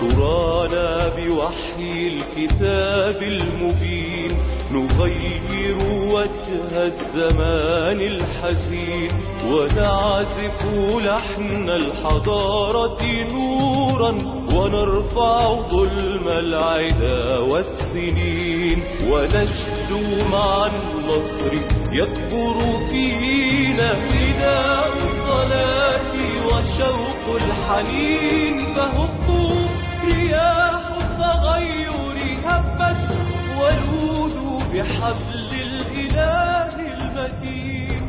ترانا بوحي الكتاب المبين نغير وجه الزمان الحزين ونعزف لحن الحضارة ونرفع ظلم العدا والسنين ونشدو مع النصر يكبر فينا نداء الصلاة وشوق الحنين فهبوا رياح التغير هبت ولودوا بحبل الإله المتين.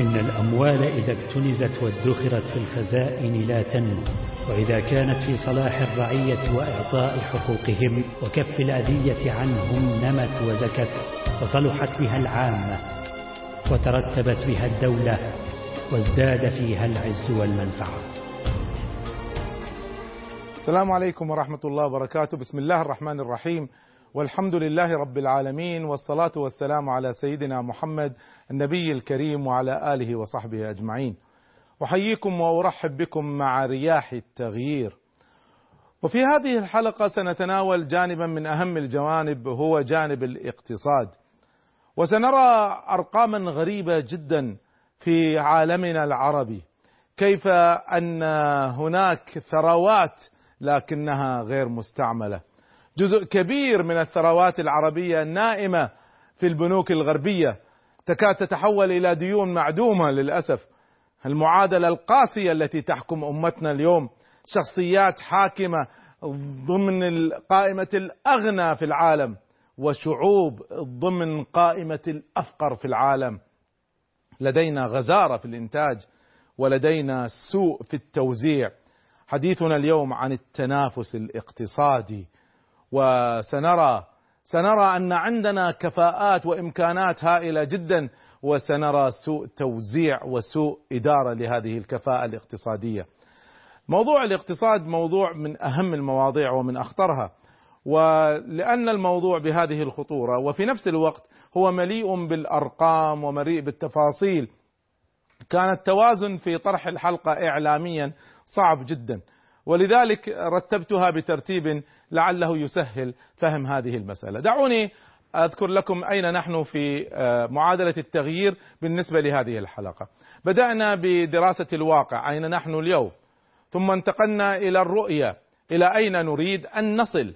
إن الأموال إذا اكتنزت وادخرت في الخزائن لا تنمو. وإذا كانت في صلاح الرعية وإعطاء حقوقهم وكف الأذية عنهم نمت وزكت وصلحت بها العامة وترتبت بها الدولة وازداد فيها العز والمنفعة. السلام عليكم ورحمة الله وبركاته. بسم الله الرحمن الرحيم. والحمد لله رب العالمين والصلاة والسلام على سيدنا محمد النبي الكريم وعلى آله وصحبه أجمعين. أحييكم وأرحب بكم مع رياح التغيير. وفي هذه الحلقة سنتناول جانبا من أهم الجوانب هو جانب الاقتصاد. وسنرى أرقاما غريبة جدا في عالمنا العربي. كيف أن هناك ثروات لكنها غير مستعملة. جزء كبير من الثروات العربية نائمه في البنوك الغربية تكاد تتحول إلى ديون معدومة للأسف. المعادلة القاسية التي تحكم أمتنا اليوم شخصيات حاكمة ضمن قائمه الأغنى في العالم وشعوب ضمن قائمة الأفقر في العالم. لدينا غزارة في الإنتاج ولدينا سوء في التوزيع. حديثنا اليوم عن التنافس الاقتصادي. وسنرى سنرى أن عندنا كفاءات وإمكانات هائلة جدا وسنرى سوء توزيع وسوء إدارة لهذه الكفاءة الاقتصادية. موضوع الاقتصاد موضوع من أهم المواضيع ومن أخطرها ولأن الموضوع بهذه الخطورة وفي نفس الوقت هو مليء بالأرقام ومليء بالتفاصيل كان التوازن في طرح الحلقة اعلاميا صعب جدا ولذلك رتبتها بترتيب لعله يسهل فهم هذه المسألة. دعوني أذكر لكم أين نحن في معادلة التغيير بالنسبة لهذه الحلقة. بدأنا بدراسة الواقع أين نحن اليوم ثم انتقلنا إلى الرؤية إلى أين نريد أن نصل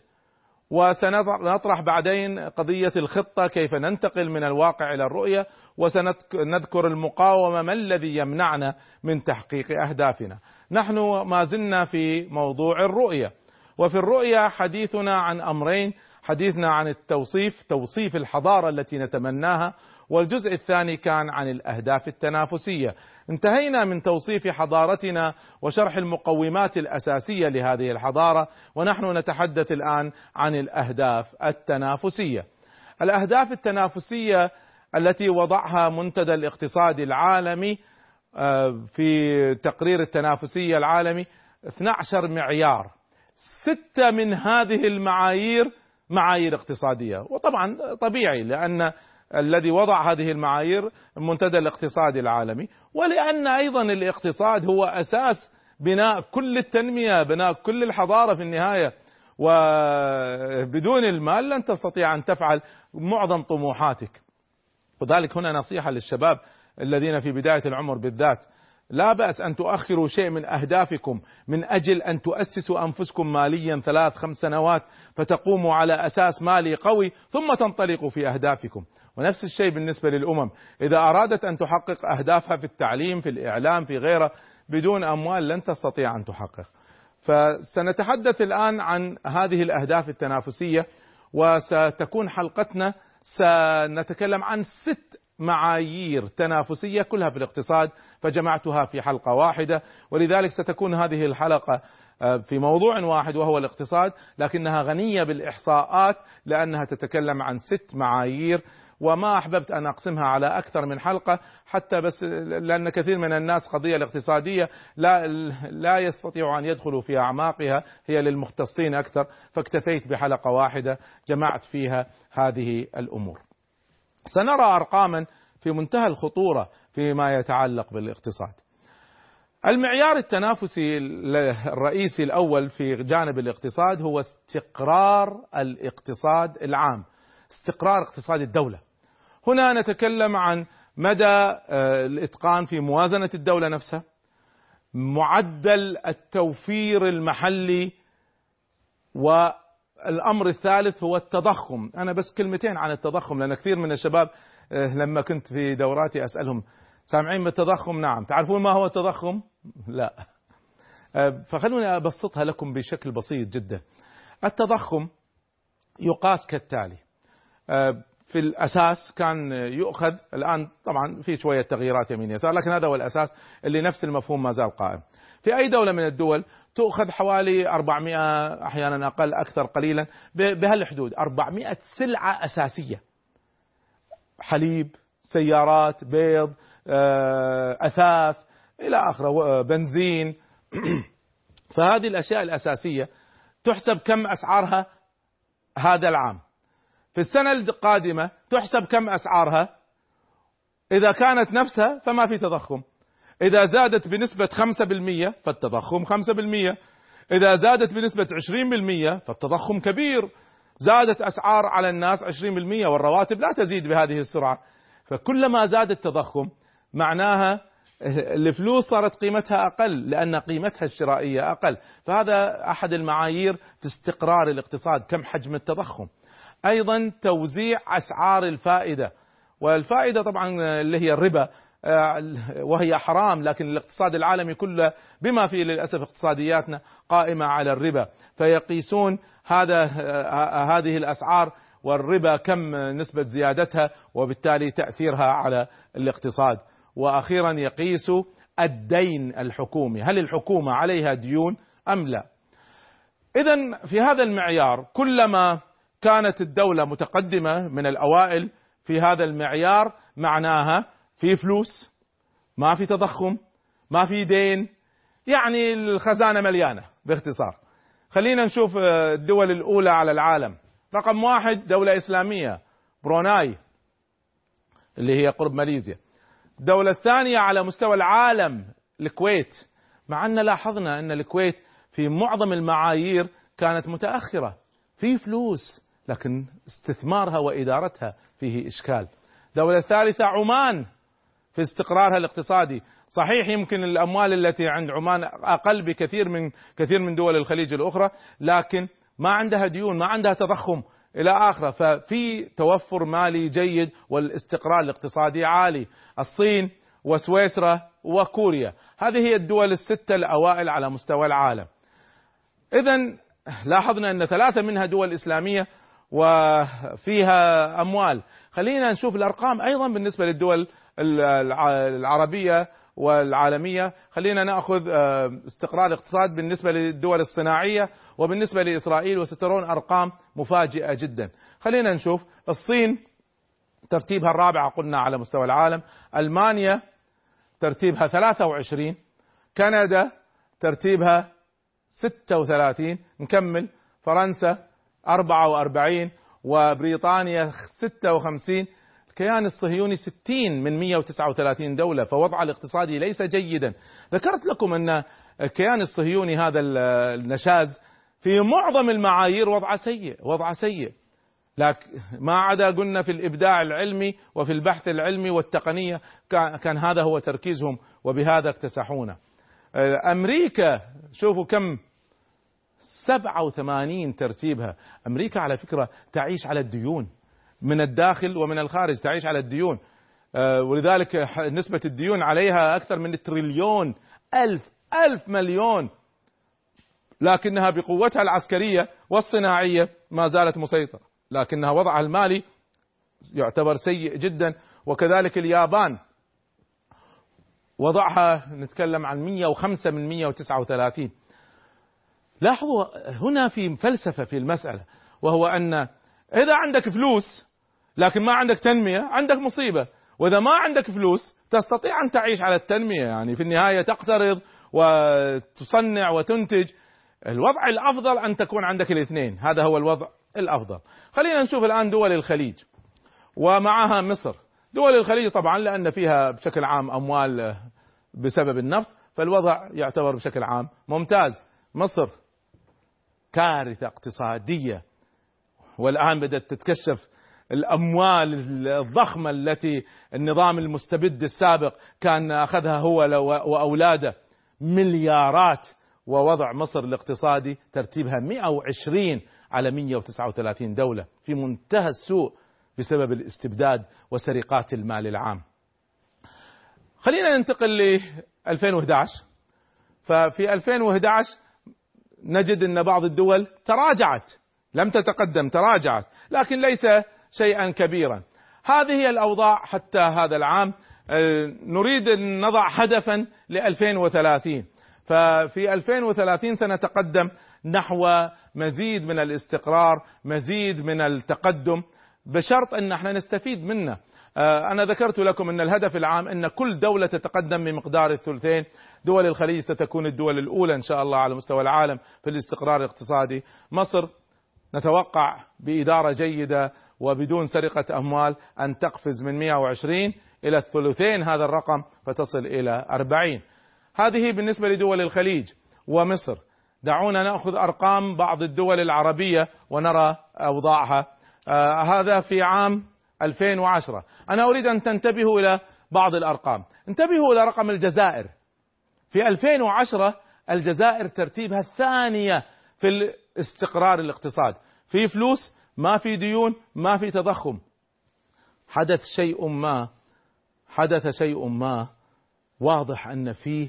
وسنطرح بعدين قضية الخطة كيف ننتقل من الواقع إلى الرؤية وسنذكر المقاومة ما الذي يمنعنا من تحقيق أهدافنا. نحن ما زلنا في موضوع الرؤية وفي الرؤية حديثنا عن أمرين حديثنا عن التوصيف توصيف الحضارة التي نتمناها والجزء الثاني كان عن الأهداف التنافسية. انتهينا من توصيف حضارتنا وشرح المقومات الأساسية لهذه الحضارة ونحن نتحدث الآن عن الأهداف التنافسية. الأهداف التنافسية التي وضعها منتدى الاقتصاد العالمي في تقرير التنافسية العالمي 12 معيار. ستة من هذه المعايير معايير اقتصادية. وطبعا طبيعي لأن الذي وضع هذه المعايير المنتدى الاقتصادي العالمي. ولأن أيضا الاقتصاد هو أساس بناء كل التنمية بناء كل الحضارة في النهاية. وبدون المال لن تستطيع أن تفعل معظم طموحاتك. وذلك هنا نصيحة للشباب الذين في بداية العمر بالذات. لا بأس أن تؤخروا شيء من أهدافكم من أجل أن تؤسسوا أنفسكم ماليا ثلاث خمس سنوات فتقوموا على أساس مالي قوي ثم تنطلقوا في أهدافكم. ونفس الشيء بالنسبة للأمم. إذا أرادت أن تحقق أهدافها في التعليم في الإعلام في غيره بدون أموال لن تستطيع أن تحقق. فسنتحدث الآن عن هذه الأهداف التنافسية وستكون حلقتنا سنتكلم عن ست معايير تنافسية كلها في الاقتصاد فجمعتها في حلقة واحدة. ولذلك ستكون هذه الحلقة آه، في موضوع واحد وهو الاقتصاد لكنها غنية بالإحصاءات لأنها تتكلم عن ست معايير. وما أحببت أن أقسمها على أكثر من حلقة حتى بس لأن كثير من الناس قضية الاقتصادية لا لا يستطيع أن يدخلوا في أعماقها هي للمختصين أكثر. فاكتفيت بحلقة واحدة جمعت فيها هذه الأمور. سنرى أرقاما في منتهى الخطورة فيما يتعلق بالاقتصاد. المعيار التنافسي الرئيسي الأول في جانب الاقتصاد هو استقرار الاقتصاد العام استقرار اقتصاد الدولة. هنا نتكلم عن مدى آه، الإتقان في موازنة الدولة نفسها معدل التوفير المحلي والامر الثالث هو التضخم. أنا بس كلمتين عن التضخم لأن كثير من الشباب آه، لما كنت في دوراتي أسألهم سامعين بالتضخم؟ نعم. تعرفون ما هو التضخم؟ لا. آه، فخلوني أبسطها لكم بشكل بسيط جدا. التضخم يقاس كالتالي. في الأساس كان يؤخذ الآن طبعا في شوية تغييرات يمين يسار لكن هذا هو الأساس اللي نفس المفهوم ما زال قائم. في أي دولة من الدول تؤخذ حوالي 400 أحيانا أقل أكثر قليلا بهالحدود. 400 سلعة أساسية. حليب، سيارات، بيض، آه، أثاث إلى آخره بنزين. فهذه الأشياء الأساسية تحسب كم أسعارها هذا العام. في السنة القادمة تحسب كم أسعارها. إذا كانت نفسها فما في تضخم. إذا زادت بنسبة 5% فالتضخم 5% إذا زادت بنسبة 20% فالتضخم كبير. زادت أسعار على الناس 20% والرواتب لا تزيد بهذه السرعة. فكلما زاد التضخم معناها الفلوس صارت قيمتها أقل لأن قيمتها الشرائية أقل. فهذا أحد المعايير في استقرار الاقتصاد كم حجم التضخم. أيضا توزيع أسعار الفائدة. والفائدة طبعا اللي هي الربا. وهي حرام لكن الاقتصاد العالمي كله بما فيه للأسف اقتصادياتنا قائمة على الربا. فيقيسون هذا آه، هذه الأسعار والربا كم نسبة زيادتها وبالتالي تأثيرها على الاقتصاد. وأخيرا يقيسوا الدين الحكومي هل الحكومة عليها ديون أم لا؟ اذا في هذا المعيار كلما كانت الدولة متقدمة من الأوائل في هذا المعيار معناها في فلوس ما في تضخم ما في دين يعني الخزانة مليانة باختصار. خلينا نشوف الدول الأولى على العالم. رقم واحد دولة إسلامية بروناي اللي هي قرب ماليزيا. الدولة الثانية على مستوى العالم الكويت. مع أن لاحظنا أن الكويت في معظم المعايير كانت متأخرة. في فلوس لكن استثمارها وإدارتها فيه إشكال. الدولة الثالثة عمان. في استقرارها الاقتصادي، صحيح يمكن الأموال التي عند عمان أقل بكثير من كثير من دول الخليج الأخرى، لكن ما عندها ديون، ما عندها تضخم إلى آخره، ففي توفر مالي جيد والاستقرار الاقتصادي عالي. الصين وسويسرا وكوريا، هذه هي الدول الستة الأوائل على مستوى العالم. اذا لاحظنا أن ثلاثة منها دول إسلامية وفيها أموال. خلينا نشوف الأرقام أيضا بالنسبة للدول العربية والعالمية. خلينا نأخذ آه، استقرار الاقتصاد بالنسبة للدول الصناعية وبالنسبة لإسرائيل وسترون أرقام مفاجئة جدا. خلينا نشوف الصين ترتيبها الرابع قلنا على مستوى العالم. ألمانيا ترتيبها 23 كندا ترتيبها 36 نكمل. فرنسا 44 وبريطانيا 56 الكيان الصهيوني 60 من 139 دولة فوضع الاقتصادي ليس جيدا ذكرت لكم أن الكيان الصهيوني هذا النشاز في معظم المعايير وضع سيء وضع سيء. لكن ما عدا قلنا في الإبداع العلمي وفي البحث العلمي والتقنية كان هذا هو تركيزهم وبهذا اكتسحونا. أمريكا شوفوا كم 87 ترتيبها. أمريكا على فكرة تعيش على الديون. من الداخل ومن الخارج تعيش على الديون. آه، ولذلك نسبة الديون عليها أكثر من تريليون. ألف ألف مليون. لكنها بقوتها العسكرية والصناعية ما زالت مسيطرة. لكنها وضعها المالي يعتبر سيء جدا. وكذلك اليابان. وضعها نتكلم عن 105 من 139 لاحظوا هنا في فلسفة في المسألة وهو أن إذا عندك فلوس لكن ما عندك تنمية عندك مصيبة. وإذا ما عندك فلوس تستطيع أن تعيش على التنمية يعني في النهاية تقترض وتصنع وتنتج. الوضع الأفضل أن تكون عندك الاثنين هذا هو الوضع الأفضل. خلينا نشوف الآن دول الخليج ومعها مصر. دول الخليج طبعا لأن فيها بشكل عام أموال بسبب النفط فالوضع يعتبر بشكل عام ممتاز. مصر كارثة اقتصادية. والآن بدأت تتكشف الأموال الضخمة التي النظام المستبد السابق كان أخذها هو وأولاده. مليارات. ووضع مصر الاقتصادي ترتيبها 120 على 139 دولة في منتهى السوء بسبب الاستبداد وسرقات المال العام. خلينا ننتقل ل 2011 ففي 2011 نجد إن بعض الدول تراجعت لم تتقدم تراجعت لكن ليس شيئا كبيرا. هذه هي الأوضاع حتى هذا العام. نريد أن نضع هدفا ل 2030 ففي 2030 سنتقدم نحو مزيد من الاستقرار مزيد من التقدم بشرط أن إحنا نستفيد منه. أنا ذكرت لكم إن الهدف العام أن كل دولة تتقدم بمقدار الثلثين. دول الخليج ستكون الدول الأولى إن شاء الله على مستوى العالم في الاستقرار الاقتصادي. مصر نتوقع بإدارة جيدة وبدون سرقة أموال أن تقفز من 120 إلى الثلثين هذا الرقم فتصل إلى 40 هذه بالنسبة لدول الخليج ومصر. دعونا نأخذ أرقام بعض الدول العربية ونرى أوضاعها. آه هذا في عام 2010 أنا أريد أن تنتبهوا إلى بعض الأرقام. انتبهوا إلى رقم الجزائر. في 2010 الجزائر ترتيبها الثانية في الاستقرار الاقتصاد. في فلوس ما في ديون ما في تضخم. حدث شيء ما حدث شيء ما. واضح أن فيه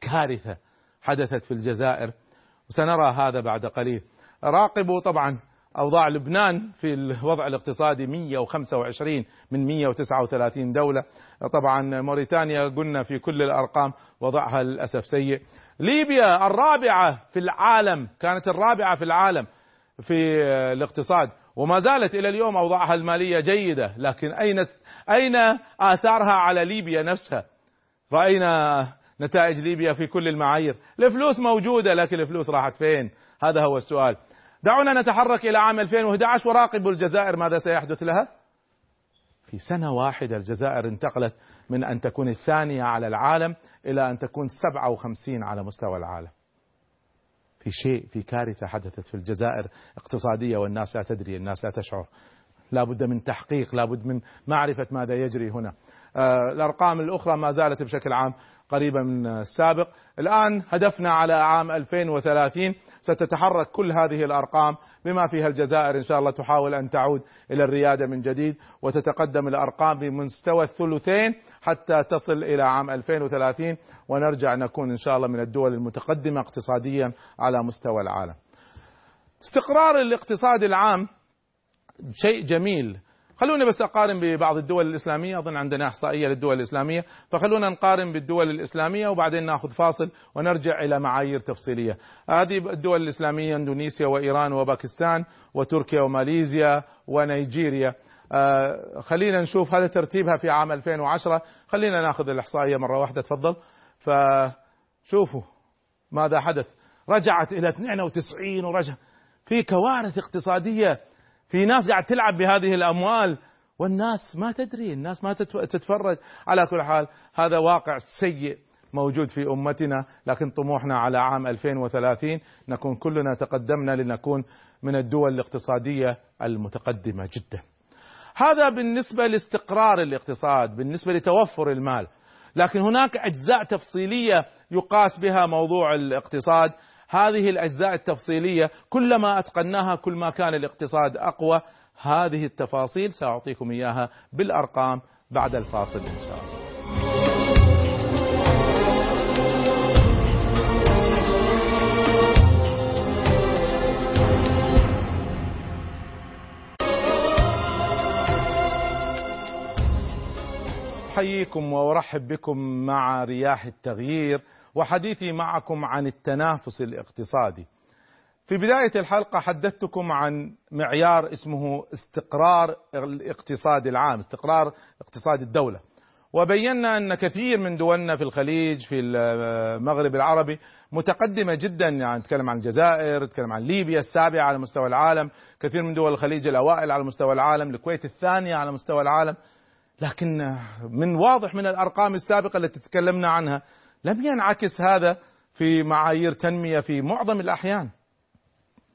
كارثة حدثت في الجزائر. وسنرى هذا بعد قليل. راقبوا طبعا أوضاع لبنان في الوضع الاقتصادي 125 من 139 دولة. طبعا موريتانيا قلنا في كل الأرقام وضعها للأسف سيء. ليبيا الرابعة في العالم كانت الرابعة في العالم في الاقتصاد وما زالت إلى اليوم أوضاعها المالية جيدة. لكن أين أين آثارها على ليبيا نفسها؟ رأينا نتائج ليبيا في كل المعايير. الفلوس موجودة لكن الفلوس راحت فين؟ هذا هو السؤال. دعونا نتحرك إلى عام 2011 وراقبوا الجزائر ماذا سيحدث لها؟ في سنة واحدة الجزائر انتقلت من أن تكون الثانية على العالم إلى أن تكون 57 على مستوى العالم. في شيء في كارثة حدثت في الجزائر اقتصادية والناس لا تدري الناس لا تشعر. لا بد من تحقيق لا بد من معرفة ماذا يجري هنا. آه الأرقام الأخرى ما زالت بشكل عام قريبة من السابق. الآن هدفنا على عام 2030 ستتحرك كل هذه الأرقام بما فيها الجزائر إن شاء الله تحاول أن تعود إلى الريادة من جديد وتتقدم الأرقام بمستوى الثلثين حتى تصل إلى عام 2030 ونرجع نكون إن شاء الله من الدول المتقدمة اقتصاديا على مستوى العالم. استقرار الاقتصاد العام شيء جميل خلوني بس أقارن ببعض الدول الإسلامية أظن عندنا إحصائية للدول الإسلامية. فخلونا نقارن بالدول الإسلامية وبعدين نأخذ فاصل ونرجع إلى معايير تفصيلية. هذه الدول الإسلامية إندونيسيا وإيران وباكستان وتركيا وماليزيا ونيجيريا. آه خلينا نشوف هذا ترتيبها في عام 2010 خلينا نأخذ الإحصائية مرة واحدة تفضل. فشوفوا ماذا حدث. رجعت إلى 92 ورجع. في كوارث اقتصادية في ناس قاعد تلعب بهذه الأموال والناس ما تدري الناس ما تتفرج على كل حال هذا واقع سيء موجود في أمتنا لكن طموحنا على عام 2030 نكون كلنا تقدمنا لنكون من الدول الاقتصادية المتقدمة جدا. هذا بالنسبة لاستقرار الاقتصاد، بالنسبة لتوفر المال. لكن هناك أجزاء تفصيلية يقاس بها موضوع الاقتصاد هذه الأجزاء التفصيلية كلما أتقناها كل ما كان الاقتصاد أقوى هذه التفاصيل سأعطيكم إياها بالأرقام بعد الفاصل إن شاء الله. احييكم وأرحب بكم مع رياح التغيير وحديثي معكم عن التنافس الاقتصادي. في بداية الحلقة حدثتكم عن معيار اسمه استقرار الاقتصاد العام استقرار اقتصاد الدولة وبينا أن كثير من دولنا في الخليج في المغرب العربي متقدمة جدا يعني نتكلم عن الجزائر نتكلم عن ليبيا السابعة على مستوى العالم كثير من دول الخليج الأوائل على مستوى العالم الكويت الثانية على مستوى العالم لكن من واضح من الأرقام السابقة التي تكلمنا عنها لم ينعكس هذا في معايير تنمية في معظم الأحيان.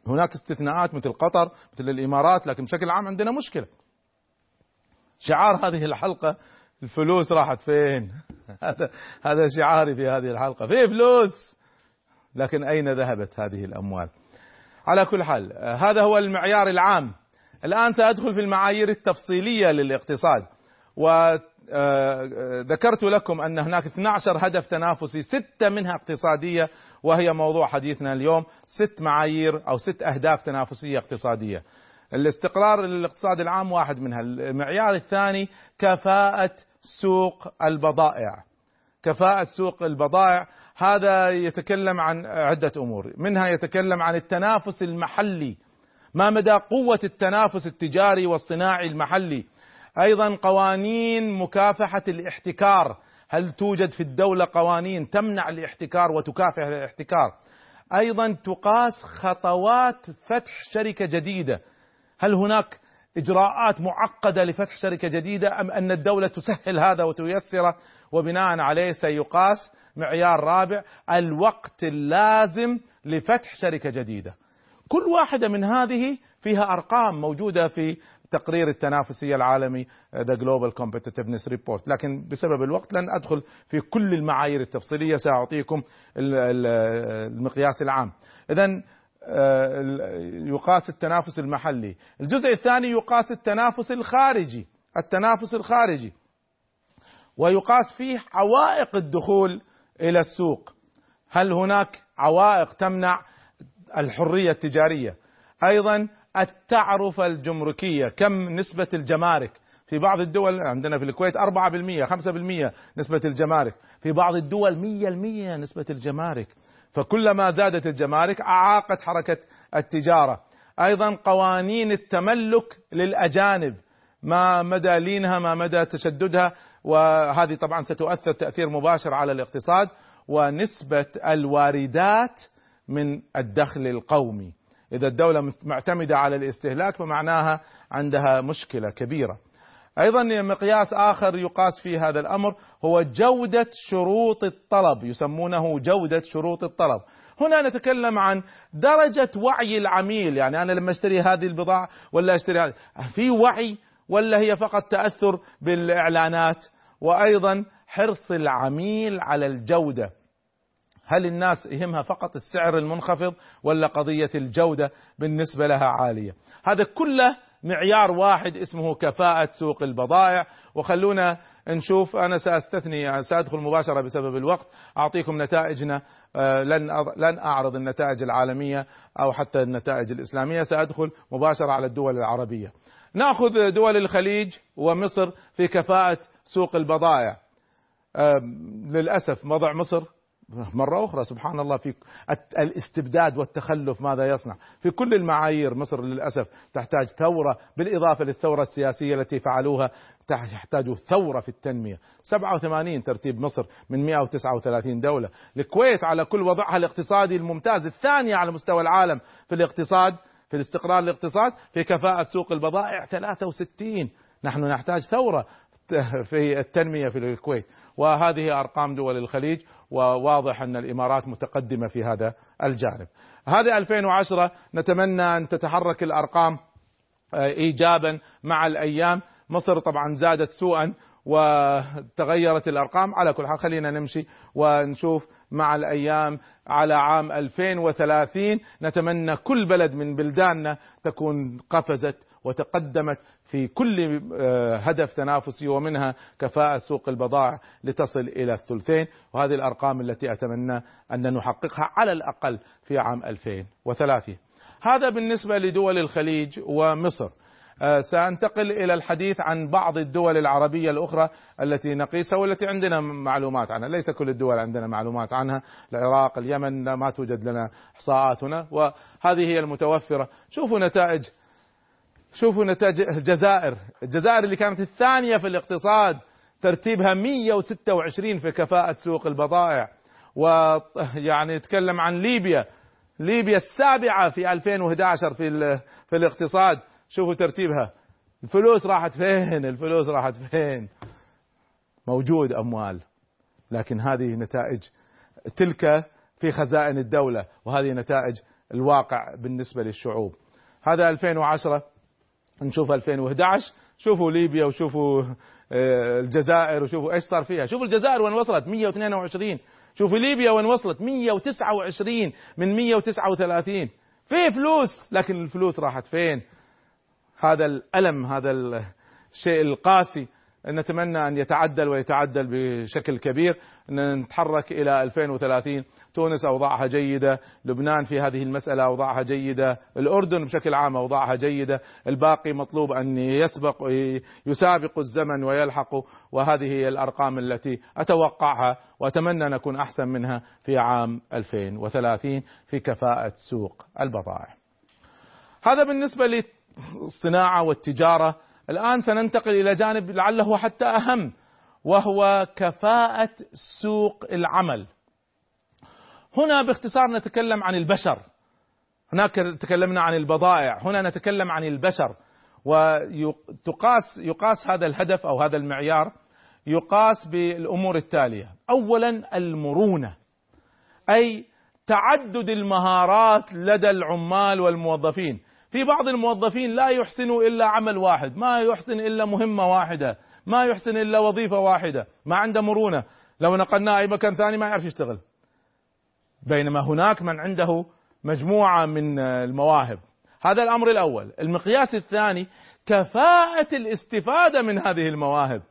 هناك استثناءات مثل قطر مثل الإمارات لكن بشكل عام عندنا مشكلة. شعار هذه الحلقة الفلوس راحت فين؟ هذا هذا شعاري في هذه الحلقة. في فلوس! لكن أين ذهبت هذه الأموال؟ على كل حال هذا هو المعيار العام. الآن سأدخل في المعايير التفصيلية للاقتصاد. وذكرت لكم أن هناك 12 هدف تنافسي ستة منها اقتصادية وهي موضوع حديثنا اليوم ست معايير أو ست أهداف تنافسية اقتصادية. الاستقرار الاقتصاد العام واحد منها. المعيار الثاني كفاءة سوق البضائع. كفاءة سوق البضائع هذا يتكلم عن عدة أمور. منها يتكلم عن التنافس المحلي. ما مدى قوة التنافس التجاري والصناعي المحلي؟ أيضا قوانين مكافحة الاحتكار. هل توجد في الدولة قوانين تمنع الاحتكار وتكافح الاحتكار؟ أيضا تقاس خطوات فتح شركة جديدة. هل هناك إجراءات معقدة لفتح شركة جديدة أم أن الدولة تسهل هذا وتيسره؟ وبناء عليه سيقاس معيار رابع الوقت اللازم لفتح شركة جديدة. كل واحدة من هذه فيها أرقام موجودة في تقرير التنافسيه العالمي the Global Competitiveness Report لكن بسبب الوقت لن أدخل في كل المعايير التفصيلية سأعطيكم المقياس العام. اذا يقاس التنافس المحلي. الجزء الثاني يقاس التنافس الخارجي التنافس الخارجي. ويقاس فيه عوائق الدخول إلى السوق. هل هناك عوائق تمنع الحرية التجارية؟ أيضا التعرفه الجمركية. كم نسبة الجمارك؟ في بعض الدول عندنا في الكويت 4% 5% نسبة الجمارك. في بعض الدول 100% نسبة الجمارك. فكلما زادت الجمارك أعاقت حركة التجارة. أيضا قوانين التملك للأجانب. ما مدى لينها ما مدى تشددها وهذه طبعا ستؤثر تأثير مباشر على الاقتصاد ونسبة الواردات من الدخل القومي. إذا الدولة معتمدة على الاستهلاك فمعناها عندها مشكلة كبيرة. أيضا مقياس آخر يقاس في هذا الأمر هو جودة شروط الطلب يسمونه جودة شروط الطلب. هنا نتكلم عن درجة وعي العميل يعني أنا لما أشتري هذه البضاعة ولا أشتري هذه في وعي ولا هي فقط تأثر بالإعلانات؟ وأيضا حرص العميل على الجودة. هل الناس يهمها فقط السعر المنخفض ولا قضية الجودة بالنسبة لها عالية؟ هذا كله معيار واحد اسمه كفاءة سوق البضائع. وخلونا نشوف أنا سأستثني سأدخل مباشرة بسبب الوقت. أعطيكم نتائجنا لن لن أعرض النتائج العالمية أو حتى النتائج الإسلامية. سأدخل مباشرة على الدول العربية. نأخذ دول الخليج ومصر في كفاءة سوق البضائع. للأسف وضع مصر مرة أخرى سبحان الله في الاستبداد والتخلف ماذا يصنع؟ في كل المعايير مصر للأسف تحتاج ثورة بالإضافة للثورة السياسية التي فعلوها تحتاج ثورة في التنمية. 87 ترتيب مصر من 139 دولة. الكويت على كل وضعها الاقتصادي الممتاز الثانية على مستوى العالم في الاقتصاد في الاستقرار الاقتصاد في كفاءة سوق البضائع 63 نحن نحتاج ثورة في التنمية في الكويت. وهذه أرقام دول الخليج. وواضح أن الإمارات متقدمة في هذا الجانب. هذا 2010 نتمنى أن تتحرك الأرقام إيجابا مع الأيام. مصر طبعا زادت سوءا وتغيرت الأرقام. على كل حال خلينا نمشي ونشوف مع الأيام. على عام 2030 نتمنى كل بلد من بلداننا تكون قفزت وتقدمت في كل هدف تنافسي ومنها كفاءة سوق البضائع لتصل إلى الثلثين. وهذه الأرقام التي أتمنى أن نحققها على الأقل في عام 2030 هذا بالنسبة لدول الخليج ومصر. آه، سأنتقل إلى الحديث عن بعض الدول العربية الأخرى التي نقيسها والتي عندنا معلومات عنها. ليس كل الدول عندنا معلومات عنها. العراق اليمن ما توجد لنا إحصاءات هنا وهذه هي المتوفرة. شوفوا نتائج شوفوا نتائج الجزائر. الجزائر اللي كانت الثانية في الاقتصاد ترتيبها 126 في كفاءة سوق البضائع. ويعني نتكلم عن ليبيا. ليبيا السابعة في 2011 في في الاقتصاد. شوفوا ترتيبها. الفلوس راحت فين؟ الفلوس راحت فين؟ موجود أموال. لكن هذه نتائج تلك في خزائن الدولة وهذه نتائج الواقع بالنسبة للشعوب. هذا 2010 نشوف 2011 شوفوا ليبيا وشوفوا آه، الجزائر وشوفوا إيش صار فيها. شوفوا الجزائر وين وصلت 122 شوفوا ليبيا وين وصلت 129 من 139 في فلوس لكن الفلوس راحت فين؟ هذا الألم هذا الشيء القاسي. نتمنى أن يتعدل ويتعدل بشكل كبير. أن نتحرك إلى 2030 تونس أوضاعها جيدة. لبنان في هذه المسألة أوضاعها جيدة. الأردن بشكل عام أوضاعها جيدة. الباقي مطلوب أن يسبق يسابق الزمن ويلحق وهذه هي الأرقام التي أتوقعها وأتمنى أن أكون أحسن منها في عام 2030 في كفاءة سوق البضائع. هذا بالنسبة للصناعة والتجارة. الآن سننتقل إلى جانب لعله حتى أهم وهو كفاءة سوق العمل. هنا باختصار نتكلم عن البشر. هناك تكلمنا عن البضائع هنا نتكلم عن البشر. ويقاس يقاس هذا الهدف أو هذا المعيار يقاس بالأمور التالية. اولا المرونة أي تعدد المهارات لدى العمال والموظفين. في بعض الموظفين لا يحسنوا إلا عمل واحد ما يحسن إلا مهمة واحدة ما يحسن إلا وظيفة واحدة ما عنده مرونة. لو نقلناه أي مكان ثاني ما يعرف يشتغل. بينما هناك من عنده مجموعة من المواهب. هذا الأمر الأول. المقياس الثاني كفاءة الاستفادة من هذه المواهب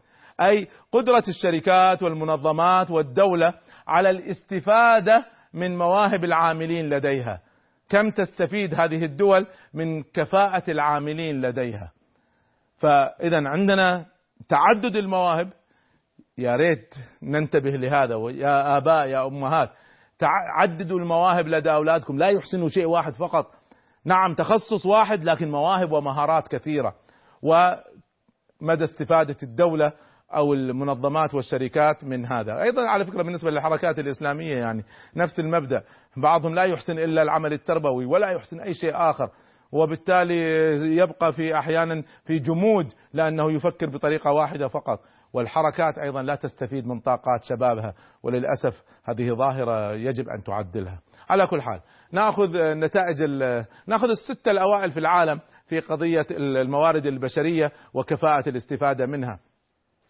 أي قدرة الشركات والمنظمات والدولة على الاستفادة من مواهب العاملين لديها. كم تستفيد هذه الدول من كفاءة العاملين لديها. فاذا عندنا تعدد المواهب. يا ريت ننتبه لهذا يا آباء يا أمهات. عددوا المواهب لدى أولادكم. لا يحسنوا شيء واحد فقط. نعم تخصص واحد لكن مواهب ومهارات كثيرة. ومدى استفادة الدولة أو المنظمات والشركات من هذا. أيضا على فكرة بالنسبة للحركات الإسلامية يعني نفس المبدأ. بعضهم لا يحسن إلا العمل التربوي ولا يحسن أي شيء آخر. وبالتالي يبقى في أحيانا في جمود لأنه يفكر بطريقة واحدة فقط. والحركات أيضا لا تستفيد من طاقات شبابها. وللأسف هذه ظاهرة يجب أن تعدلها. على كل حال نأخذ نتائج نأخذ الستة الأوائل في العالم في قضية الموارد البشرية وكفاءة الاستفادة منها.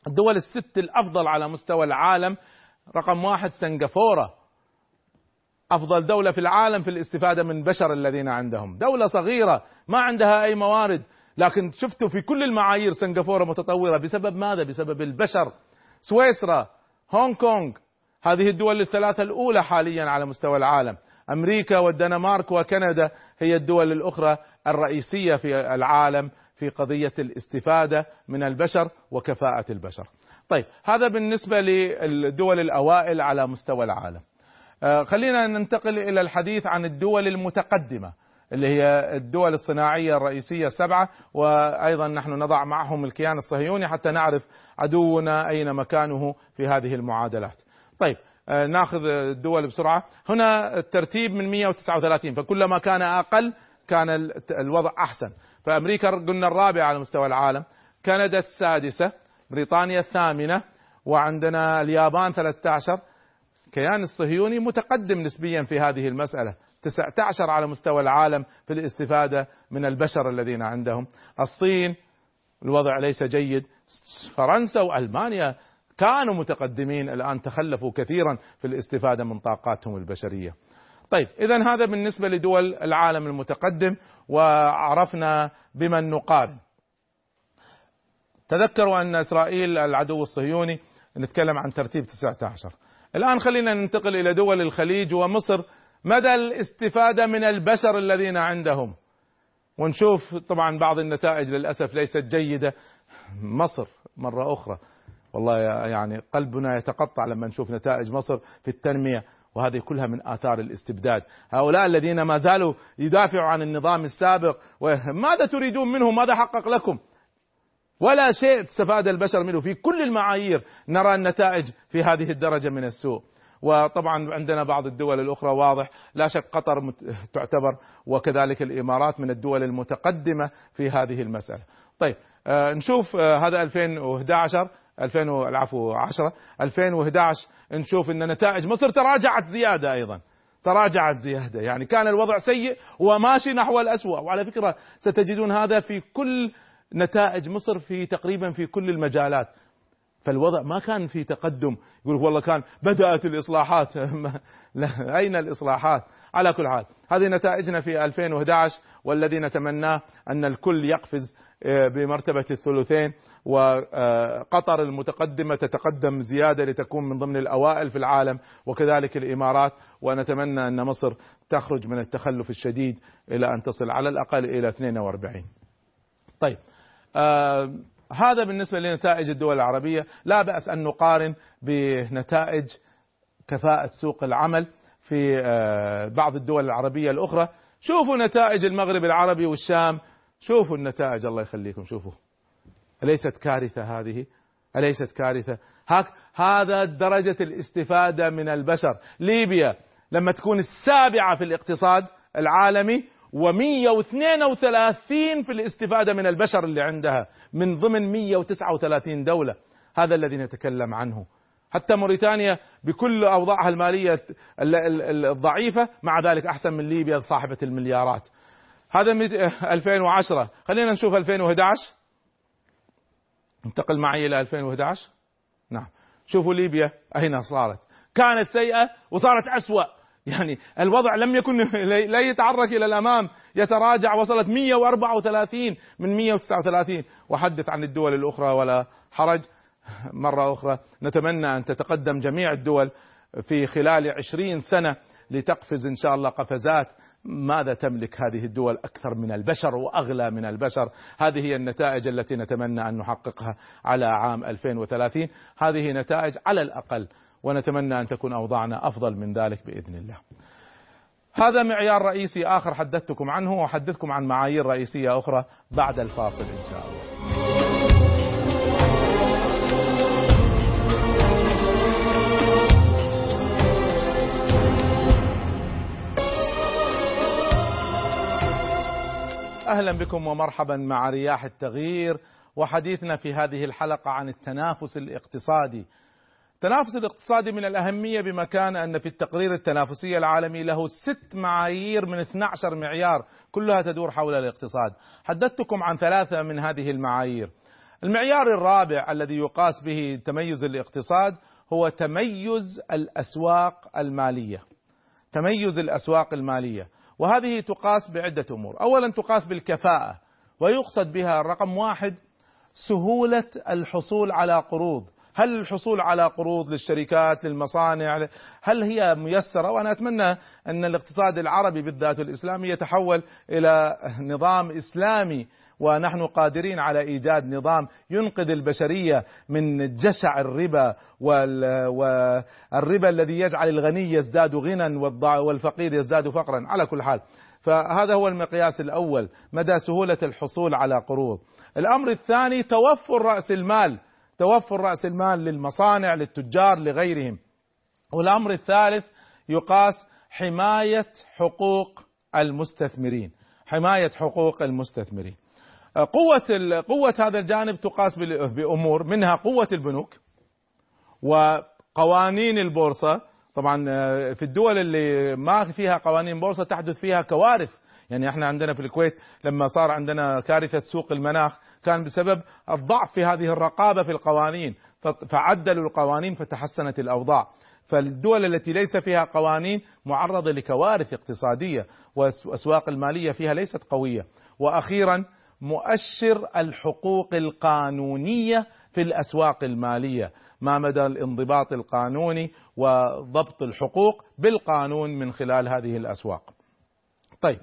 الدول الست الأفضل على مستوى العالم رقم واحد سنغافورة. أفضل دولة في العالم في الاستفادة من بشر الذين عندهم، دولة صغيرة ما عندها أي موارد. لكن شفتوا في كل المعايير سنغافورة متطورة. بسبب ماذا؟ بسبب البشر. سويسرا هونغ كونغ هذه الدول الثلاثة الأولى حاليا على مستوى العالم. أمريكا والدنمارك وكندا هي الدول الأخرى الرئيسية في العالم. في قضية الاستفادة من البشر وكفاءة البشر. طيب هذا بالنسبة للدول الأوائل على مستوى العالم. آه، خلينا ننتقل إلى الحديث عن الدول المتقدمة اللي هي الدول الصناعية الرئيسية السبعة وأيضا نحن نضع معهم الكيان الصهيوني حتى نعرف عدونا أين مكانه في هذه المعادلات. طيب آه، ناخذ الدول بسرعة، هنا الترتيب من 139 فكلما كان أقل كان الوضع أحسن، فأمريكا قلنا الرابعة على مستوى العالم، كندا السادسة، بريطانيا الثامنة، وعندنا اليابان 13 الكيان الصهيوني متقدم نسبيا في هذه المسألة 19 على مستوى العالم في الاستفادة من البشر الذين عندهم. الصين الوضع ليس جيد. فرنسا وألمانيا كانوا متقدمين الآن تخلفوا كثيرا في الاستفادة من طاقاتهم البشرية. طيب إذا هذا بالنسبة لدول العالم المتقدم وعرفنا بمن نقارن. تذكروا أن إسرائيل العدو الصهيوني نتكلم عن ترتيب 19 الآن خلينا ننتقل إلى دول الخليج ومصر. مدى الاستفادة من البشر الذين عندهم؟ ونشوف طبعا بعض النتائج للأسف ليست جيدة. مصر مرة أخرى. والله يعني قلبنا يتقطع لما نشوف نتائج مصر في التنمية. وهذه كلها من آثار الاستبداد. هؤلاء الذين ما زالوا يدافعوا عن النظام السابق ماذا تريدون منه ماذا حقق لكم؟ ولا شيء استفاد البشر منه. في كل المعايير نرى النتائج في هذه الدرجة من السوء. وطبعا عندنا بعض الدول الأخرى واضح لا شك قطر تعتبر وكذلك الإمارات من الدول المتقدمة في هذه المسألة. طيب آه نشوف آه هذا 2011 2000 العفو 10 2011 نشوف إن نتائج مصر تراجعت زيادة أيضا. تراجعت زيادة. يعني كان الوضع سيء وماشي نحو الاسوء وعلى فكرة ستجدون هذا في كل نتائج مصر في تقريبا في كل المجالات. فالوضع ما كان في تقدم. يقول والله كان بدأت الإصلاحات. لا أين الإصلاحات؟ على كل حال هذه نتائجنا في 2011 والذي نتمناه أن الكل يقفز بمرتبة الثلثين وقطر المتقدمة تتقدم زيادة لتكون من ضمن الأوائل في العالم وكذلك الإمارات. ونتمنى أن مصر تخرج من التخلف الشديد إلى أن تصل على الأقل إلى 42 طيب آه هذا بالنسبة لنتائج الدول العربية. لا بأس أن نقارن بنتائج كفاءة سوق العمل في آه بعض الدول العربية الأخرى. شوفوا نتائج المغرب العربي والشام. شوفوا النتائج. الله يخليكم. شوفوا. أليست كارثة هذه؟ أليست كارثة؟ هاك هذا درجة الاستفادة من البشر. ليبيا لما تكون السابعة في الاقتصاد العالمي و132 في الاستفادة من البشر اللي عندها من ضمن 139 دولة. هذا الذي نتكلم عنه. حتى موريتانيا بكل أوضاعها المالية الضعيفة مع ذلك أحسن من ليبيا صاحبة المليارات. هذا 2010 خلينا نشوف 2011 انتقل معي إلى 2011 نعم. شوفوا ليبيا أين صارت. كانت سيئة وصارت أسوأ. يعني الوضع لم يكن لا يتحرك إلى الأمام. يتراجع وصلت 134 من 139 وحدث عن الدول الأخرى ولا حرج. مرة أخرى نتمنى أن تتقدم جميع الدول في خلال 20 سنة لتقفز إن شاء الله قفزات. ماذا تملك هذه الدول أكثر من البشر وأغلى من البشر؟ هذه هي النتائج التي نتمنى أن نحققها على عام 2030 هذه نتائج على الأقل ونتمنى أن تكون أوضاعنا أفضل من ذلك بإذن الله. هذا معيار رئيسي آخر حدثتكم عنه وأحدثكم عن معايير رئيسية أخرى بعد الفاصل إن شاء الله. أهلا بكم ومرحبا مع رياح التغيير وحديثنا في هذه الحلقة عن التنافس الاقتصادي التنافس الاقتصادي من الأهمية بمكان أن في التقرير التنافسي العالمي له ست معايير من 12 معيار كلها تدور حول الاقتصاد. حدثتكم عن ثلاثة من هذه المعايير. المعيار الرابع الذي يقاس به تميز الاقتصاد هو تميز الأسواق المالية. تميز الأسواق المالية. وهذه تقاس بعدة أمور. أولا تقاس بالكفاءة ويقصد بها رقم واحد سهولة الحصول على قروض. هل الحصول على قروض للشركات للمصانع هل هي ميسرة؟ وأنا أتمنى أن الاقتصاد العربي بالذات الإسلامي يتحول إلى نظام إسلامي ونحن قادرين على إيجاد نظام ينقذ البشرية من جشع الربا والربا الذي يجعل الغني يزداد غنى والفقير يزداد فقرا. على كل حال فهذا هو المقياس الأول مدى سهولة الحصول على قروض. الأمر الثاني توفر رأس المال. توفر رأس المال للمصانع للتجار لغيرهم. والأمر الثالث يقاس حماية حقوق المستثمرين. حماية حقوق المستثمرين. قوة قوة هذا الجانب تقاس بأمور منها قوة البنوك وقوانين البورصة. طبعا في الدول اللي ما فيها قوانين بورصة تحدث فيها كوارث. يعني إحنا عندنا في الكويت لما صار عندنا كارثة سوق المناخ كان بسبب الضعف في هذه الرقابة في القوانين. فعدلوا القوانين فتحسنت الأوضاع. فالدول التي ليس فيها قوانين معرضة لكوارث اقتصادية والأسواق المالية فيها ليست قوية. وأخيرا مؤشر الحقوق القانونية في الأسواق المالية. ما مدى الانضباط القانوني وضبط الحقوق بالقانون من خلال هذه الأسواق. طيب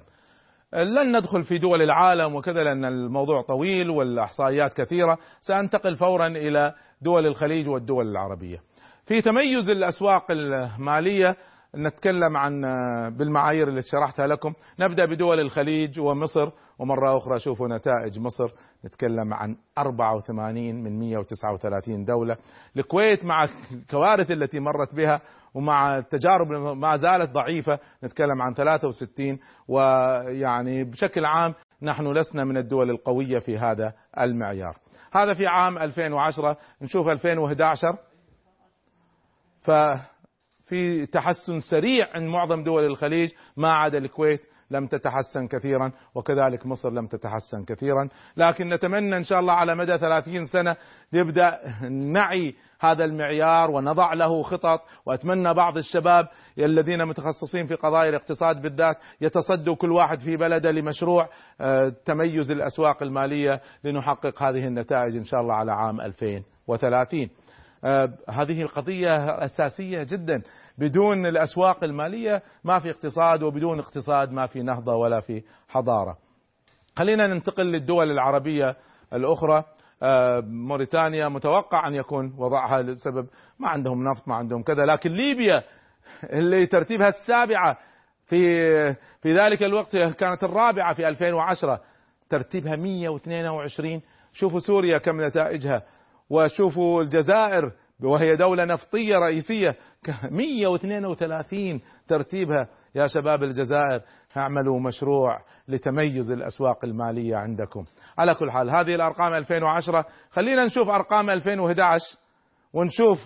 لن ندخل في دول العالم وكذا لأن الموضوع طويل والإحصائيات كثيرة. سأنتقل فورا إلى دول الخليج والدول العربية. في تميز الأسواق المالية نتكلم عن بالمعايير اللي شرحتها لكم. نبدأ بدول الخليج ومصر ومرة أخرى شوفوا نتائج مصر. نتكلم عن 84 من 139 دولة. الكويت مع الكوارث التي مرت بها ومع التجارب ما زالت ضعيفة نتكلم عن 63 ويعني بشكل عام نحن لسنا من الدول القوية في هذا المعيار. هذا في عام 2010 نشوف 2011 ففي تحسن سريع عند معظم دول الخليج ما عدا الكويت لم تتحسن كثيرا وكذلك مصر لم تتحسن كثيرا. لكن نتمنى إن شاء الله على مدى 30 سنة نبدأ نعي هذا المعيار ونضع له خطط. وأتمنى بعض الشباب الذين متخصصين في قضايا الاقتصاد بالذات يتصدوا كل واحد في بلده لمشروع آه، تميز الأسواق المالية لنحقق هذه النتائج إن شاء الله على عام 2030 آه، هذه قضية أساسية جدا. بدون الأسواق المالية ما في اقتصاد وبدون اقتصاد ما في نهضة ولا في حضارة. خلينا ننتقل للدول العربية الأخرى. آه، موريتانيا متوقع أن يكون وضعها لسبب ما عندهم نفط ما عندهم كذا لكن ليبيا اللي ترتيبها السابعة في في ذلك الوقت كانت الرابعة في 2010 ترتيبها 122 شوفوا سوريا كم نتائجها. وشوفوا الجزائر وهي دولة نفطية رئيسية. 132 ترتيبها. يا شباب الجزائر اعملوا مشروع لتميز الأسواق المالية عندكم. على كل حال هذه الأرقام 2010 خلينا نشوف أرقام 2011 ونشوف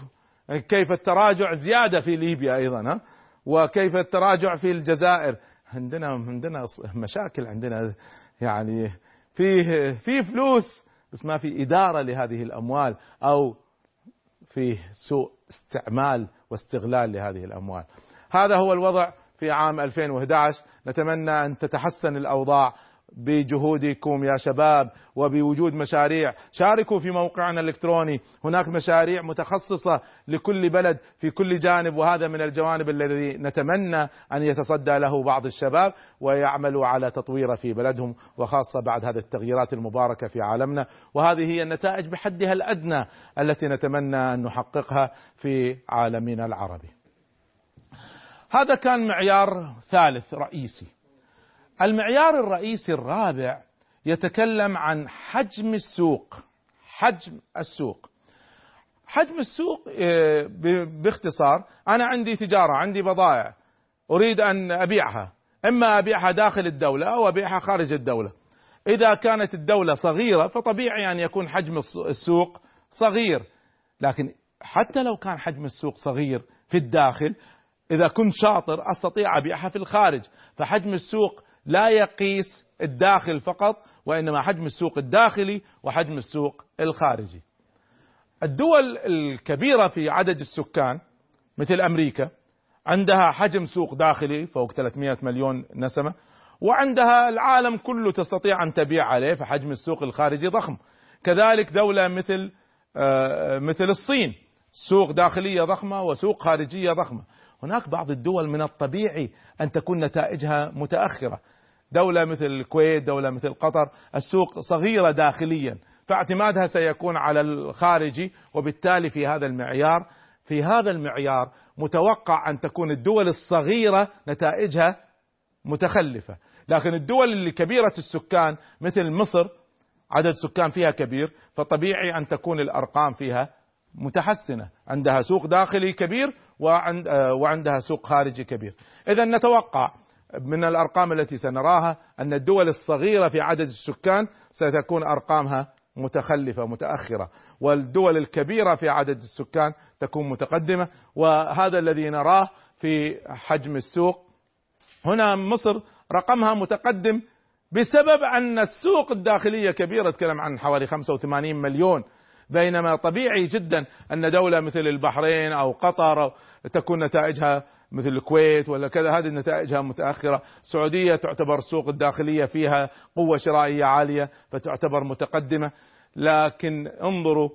كيف التراجع زيادة في ليبيا أيضا ها؟ وكيف التراجع في الجزائر. عندنا عندنا مشاكل عندنا يعني في في فلوس بس ما في إدارة لهذه الأموال أو في سوء استعمال واستغلال لهذه الأموال. هذا هو الوضع في عام 2011 نتمنى أن تتحسن الأوضاع. بجهودكم يا شباب وبوجود مشاريع. شاركوا في موقعنا الإلكتروني. هناك مشاريع متخصصة لكل بلد في كل جانب وهذا من الجوانب الذي نتمنى أن يتصدى له بعض الشباب ويعملوا على تطويره في بلدهم وخاصة بعد هذه التغييرات المباركة في عالمنا. وهذه هي النتائج بحدها الأدنى التي نتمنى أن نحققها في عالمنا العربي. هذا كان معيار ثالث رئيسي. المعيار الرئيسي الرابع يتكلم عن حجم السوق حجم السوق. حجم السوق آه، باختصار أنا عندي تجارة عندي بضائع أريد أن أبيعها. إما أبيعها داخل الدولة أو أبيعها خارج الدولة. إذا كانت الدولة صغيرة فطبيعي أن يكون حجم السوق صغير. لكن حتى لو كان حجم السوق صغير في الداخل إذا كنت شاطر أستطيع أبيعها في الخارج. فحجم السوق لا يقيس الداخل فقط وإنما حجم السوق الداخلي وحجم السوق الخارجي. الدول الكبيرة في عدد السكان مثل أمريكا عندها حجم سوق داخلي فوق 300 مليون نسمة وعندها العالم كله تستطيع أن تبيع عليه فحجم السوق الخارجي ضخم. كذلك دولة مثل آه، مثل الصين سوق داخلية ضخمة وسوق خارجية ضخمة. هناك بعض الدول من الطبيعي أن تكون نتائجها متأخرة. دولة مثل الكويت دولة مثل قطر السوق صغيرة داخليا فاعتمادها سيكون على الخارجي وبالتالي في هذا المعيار في هذا المعيار متوقع أن تكون الدول الصغيرة نتائجها متخلفة. لكن الدول اللي كبيرة السكان مثل مصر عدد سكان فيها كبير فطبيعي أن تكون الأرقام فيها متحسنة. عندها سوق داخلي كبير وعند آه، وعندها سوق خارجي كبير. اذا نتوقع من الأرقام التي سنراها أن الدول الصغيرة في عدد السكان ستكون أرقامها متخلفة متأخرة والدول الكبيرة في عدد السكان تكون متقدمة. وهذا الذي نراه في حجم السوق هنا مصر رقمها متقدم بسبب أن السوق الداخلية كبيرة أتكلم عن حوالي 85 مليون بينما طبيعي جدا أن دولة مثل البحرين أو قطر تكون نتائجها مثل الكويت ولا كذا. هذه نتائجها متأخرة، السعودية تعتبر السوق الداخلية فيها قوة شرائية عالية فتعتبر متقدمة، لكن انظروا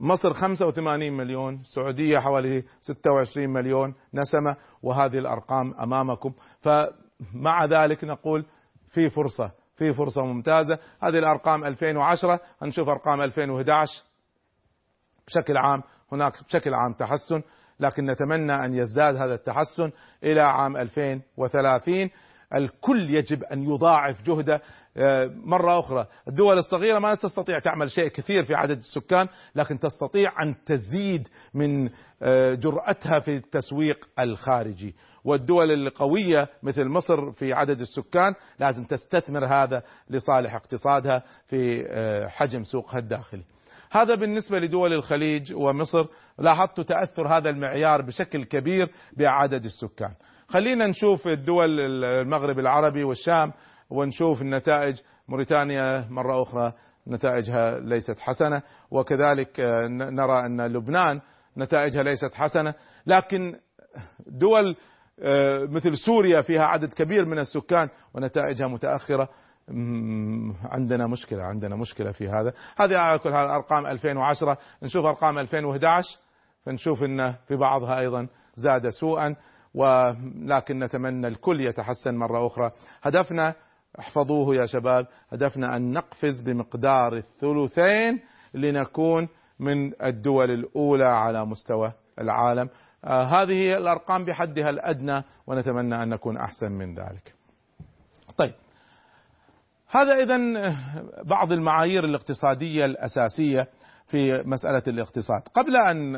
مصر 85 مليون، السعودية حوالي 26 مليون نسمة وهذه الأرقام أمامكم، فمع ذلك نقول في فرصة في فرصة ممتازة. هذه الأرقام 2010 هنشوف أرقام 2011 بشكل عام هناك بشكل عام تحسن لكن نتمنى أن يزداد هذا التحسن إلى عام 2030 الكل يجب أن يضاعف جهده. آه، مرة أخرى الدول الصغيرة ما تستطيع تعمل شيء كثير في عدد السكان لكن تستطيع أن تزيد من آه، جرأتها في التسويق الخارجي. والدول القوية مثل مصر في عدد السكان لازم تستثمر هذا لصالح اقتصادها في آه، حجم سوقها الداخلي. هذا بالنسبة لدول الخليج ومصر. لاحظت تأثر هذا المعيار بشكل كبير بعدد السكان. خلينا نشوف الدول المغرب العربي والشام ونشوف النتائج. موريتانيا مرة أخرى نتائجها ليست حسنة وكذلك آه، نرى أن لبنان نتائجها ليست حسنة. لكن دول آه، مثل سوريا فيها عدد كبير من السكان ونتائجها متأخرة. عندنا مشكلة عندنا مشكلة في هذا. هذه على كل حال أرقام 2010 نشوف أرقام 2011 فنشوف أنه في بعضها أيضا زاد سوءا ولكن نتمنى الكل يتحسن مرة أخرى. هدفنا احفظوه يا شباب هدفنا أن نقفز بمقدار الثلثين لنكون من الدول الأولى على مستوى العالم. آه هذه الأرقام بحدها الأدنى ونتمنى أن نكون أحسن من ذلك. طيب. هذا إذا بعض المعايير الاقتصادية الأساسية في مسألة الاقتصاد. قبل أن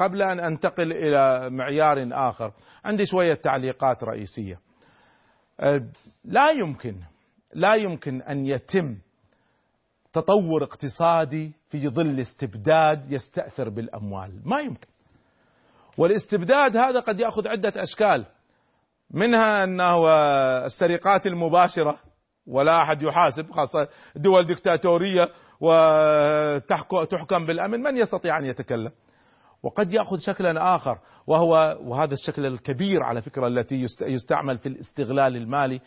قبل أن أنتقل إلى معيار آخر عندي شوية تعليقات رئيسية. لا يمكن لا يمكن أن يتم تطور اقتصادي في ظل استبداد يستأثر بالأموال. ما يمكن. والاستبداد هذا قد يأخذ عدة أشكال منها أنه السرقات المباشرة ولا أحد يحاسب خاصة دول دكتاتورية وتحكم بالأمن من يستطيع أن يتكلم؟ وقد يأخذ شكلا آخر وهو وهذا الشكل الكبير على فكرة التي يستعمل في الاستغلال المالي.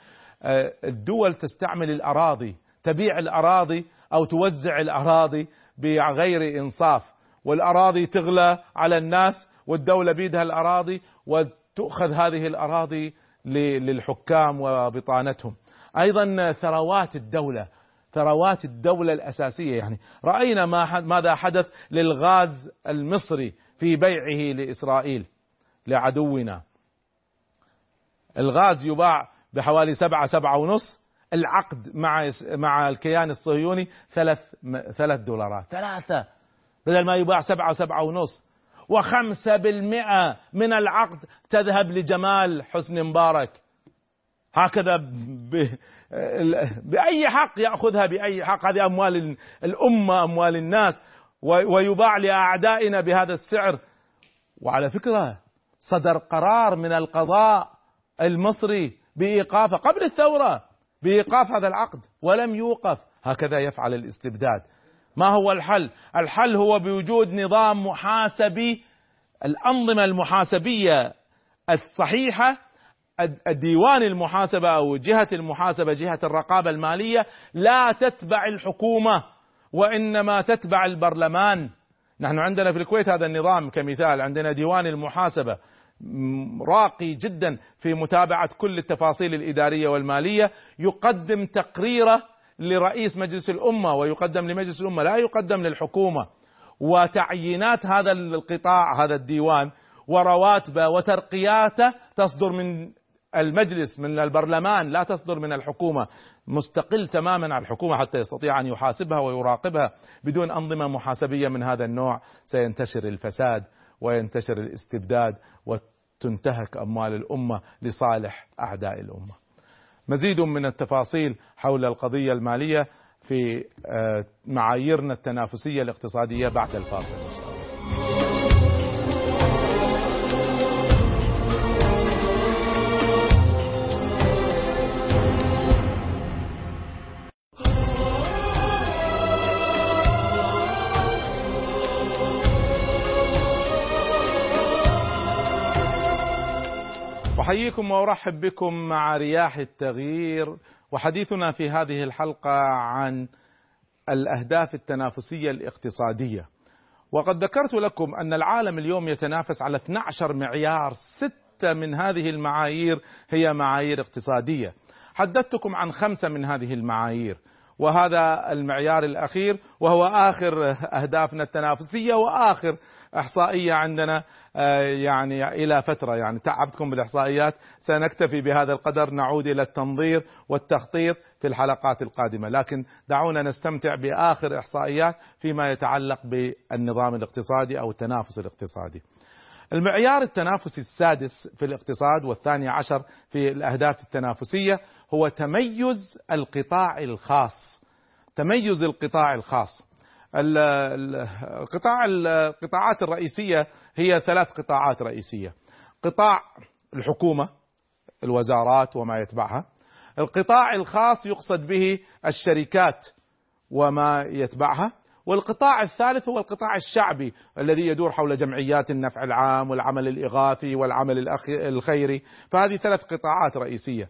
آه، الدول تستعمل الأراضي تبيع الأراضي أو توزع الأراضي بغير إنصاف والأراضي تغلى على الناس والدولة بيدها الأراضي وتؤخذ هذه الأراضي للحكام وبطانتهم. أيضا ثروات الدولة ثروات الدولة الأساسية. يعني رأينا ما ماذا حدث للغاز المصري في بيعه لإسرائيل لعدونا. الغاز يباع بحوالي سبعة سبعة ونص. العقد مع مع الكيان الصهيوني ثلاث ثلاث دولارات ثلاثة بدل ما يباع سبعة سبعة ونص. وخمسة بالمئة من العقد تذهب لجمال حسني مبارك. هكذا بأي حق يأخذها بأي حق. هذه أموال الأمة أموال الناس. ويباع لأعدائنا بهذا السعر. وعلى فكرة صدر قرار من القضاء المصري بإيقافه قبل الثورة بإيقاف هذا العقد. ولم يوقف. هكذا يفعل الاستبداد. ما هو الحل؟ الحل هو بوجود نظام محاسبي الأنظمة المحاسبية الصحيحة الديوان المحاسبة أو جهة المحاسبة جهة الرقابة المالية لا تتبع الحكومة وإنما تتبع البرلمان. نحن عندنا في الكويت هذا النظام كمثال. عندنا ديوان المحاسبة راقي جدا في متابعة كل التفاصيل الإدارية والمالية. يقدم تقريره لرئيس مجلس الأمة ويقدم لمجلس الأمة لا يقدم للحكومة. وتعيينات هذا القطاع هذا الديوان ورواتبه وترقياته تصدر من المجلس من البرلمان لا تصدر من الحكومة مستقل تماما عن الحكومة حتى يستطيع أن يحاسبها ويراقبها بدون أنظمة محاسبية من هذا النوع. سينتشر الفساد وينتشر الاستبداد وتنتهك أموال الأمة لصالح أعداء الأمة. مزيد من التفاصيل حول القضية المالية في آه، معاييرنا التنافسية الاقتصادية بعد الفاصل. إن شاء الله أحييكم وأرحب بكم مع رياح التغيير وحديثنا في هذه الحلقة عن الأهداف التنافسية الاقتصادية. وقد ذكرت لكم أن العالم اليوم يتنافس على 12 معيار ستة من هذه المعايير هي معايير اقتصادية. حدثتكم عن خمسة من هذه المعايير وهذا المعيار الأخير وهو آخر أهدافنا التنافسية وآخر إحصائية عندنا آه، يعني إلى فترة يعني تعبتكم بالإحصائيات. سنكتفي بهذا القدر نعود إلى التنظير والتخطيط في الحلقات القادمة. لكن دعونا نستمتع بآخر إحصائيات فيما يتعلق بالنظام الاقتصادي أو التنافس الاقتصادي. المعيار التنافسي السادس في الاقتصاد والثاني عشر في الأهداف التنافسية هو تميز القطاع الخاص. تميز القطاع الخاص. القطاع القطاعات الرئيسية هي ثلاث قطاعات رئيسية. قطاع الحكومة الوزارات وما يتبعها. القطاع الخاص يقصد به الشركات وما يتبعها. والقطاع الثالث هو القطاع الشعبي الذي يدور حول جمعيات النفع العام والعمل الإغاثي والعمل الخيري. فهذه ثلاث قطاعات رئيسية.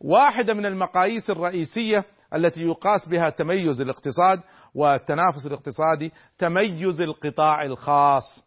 واحدة من المقاييس الرئيسية التي يقاس بها تميز الاقتصاد والتنافس الاقتصادي تميز القطاع الخاص.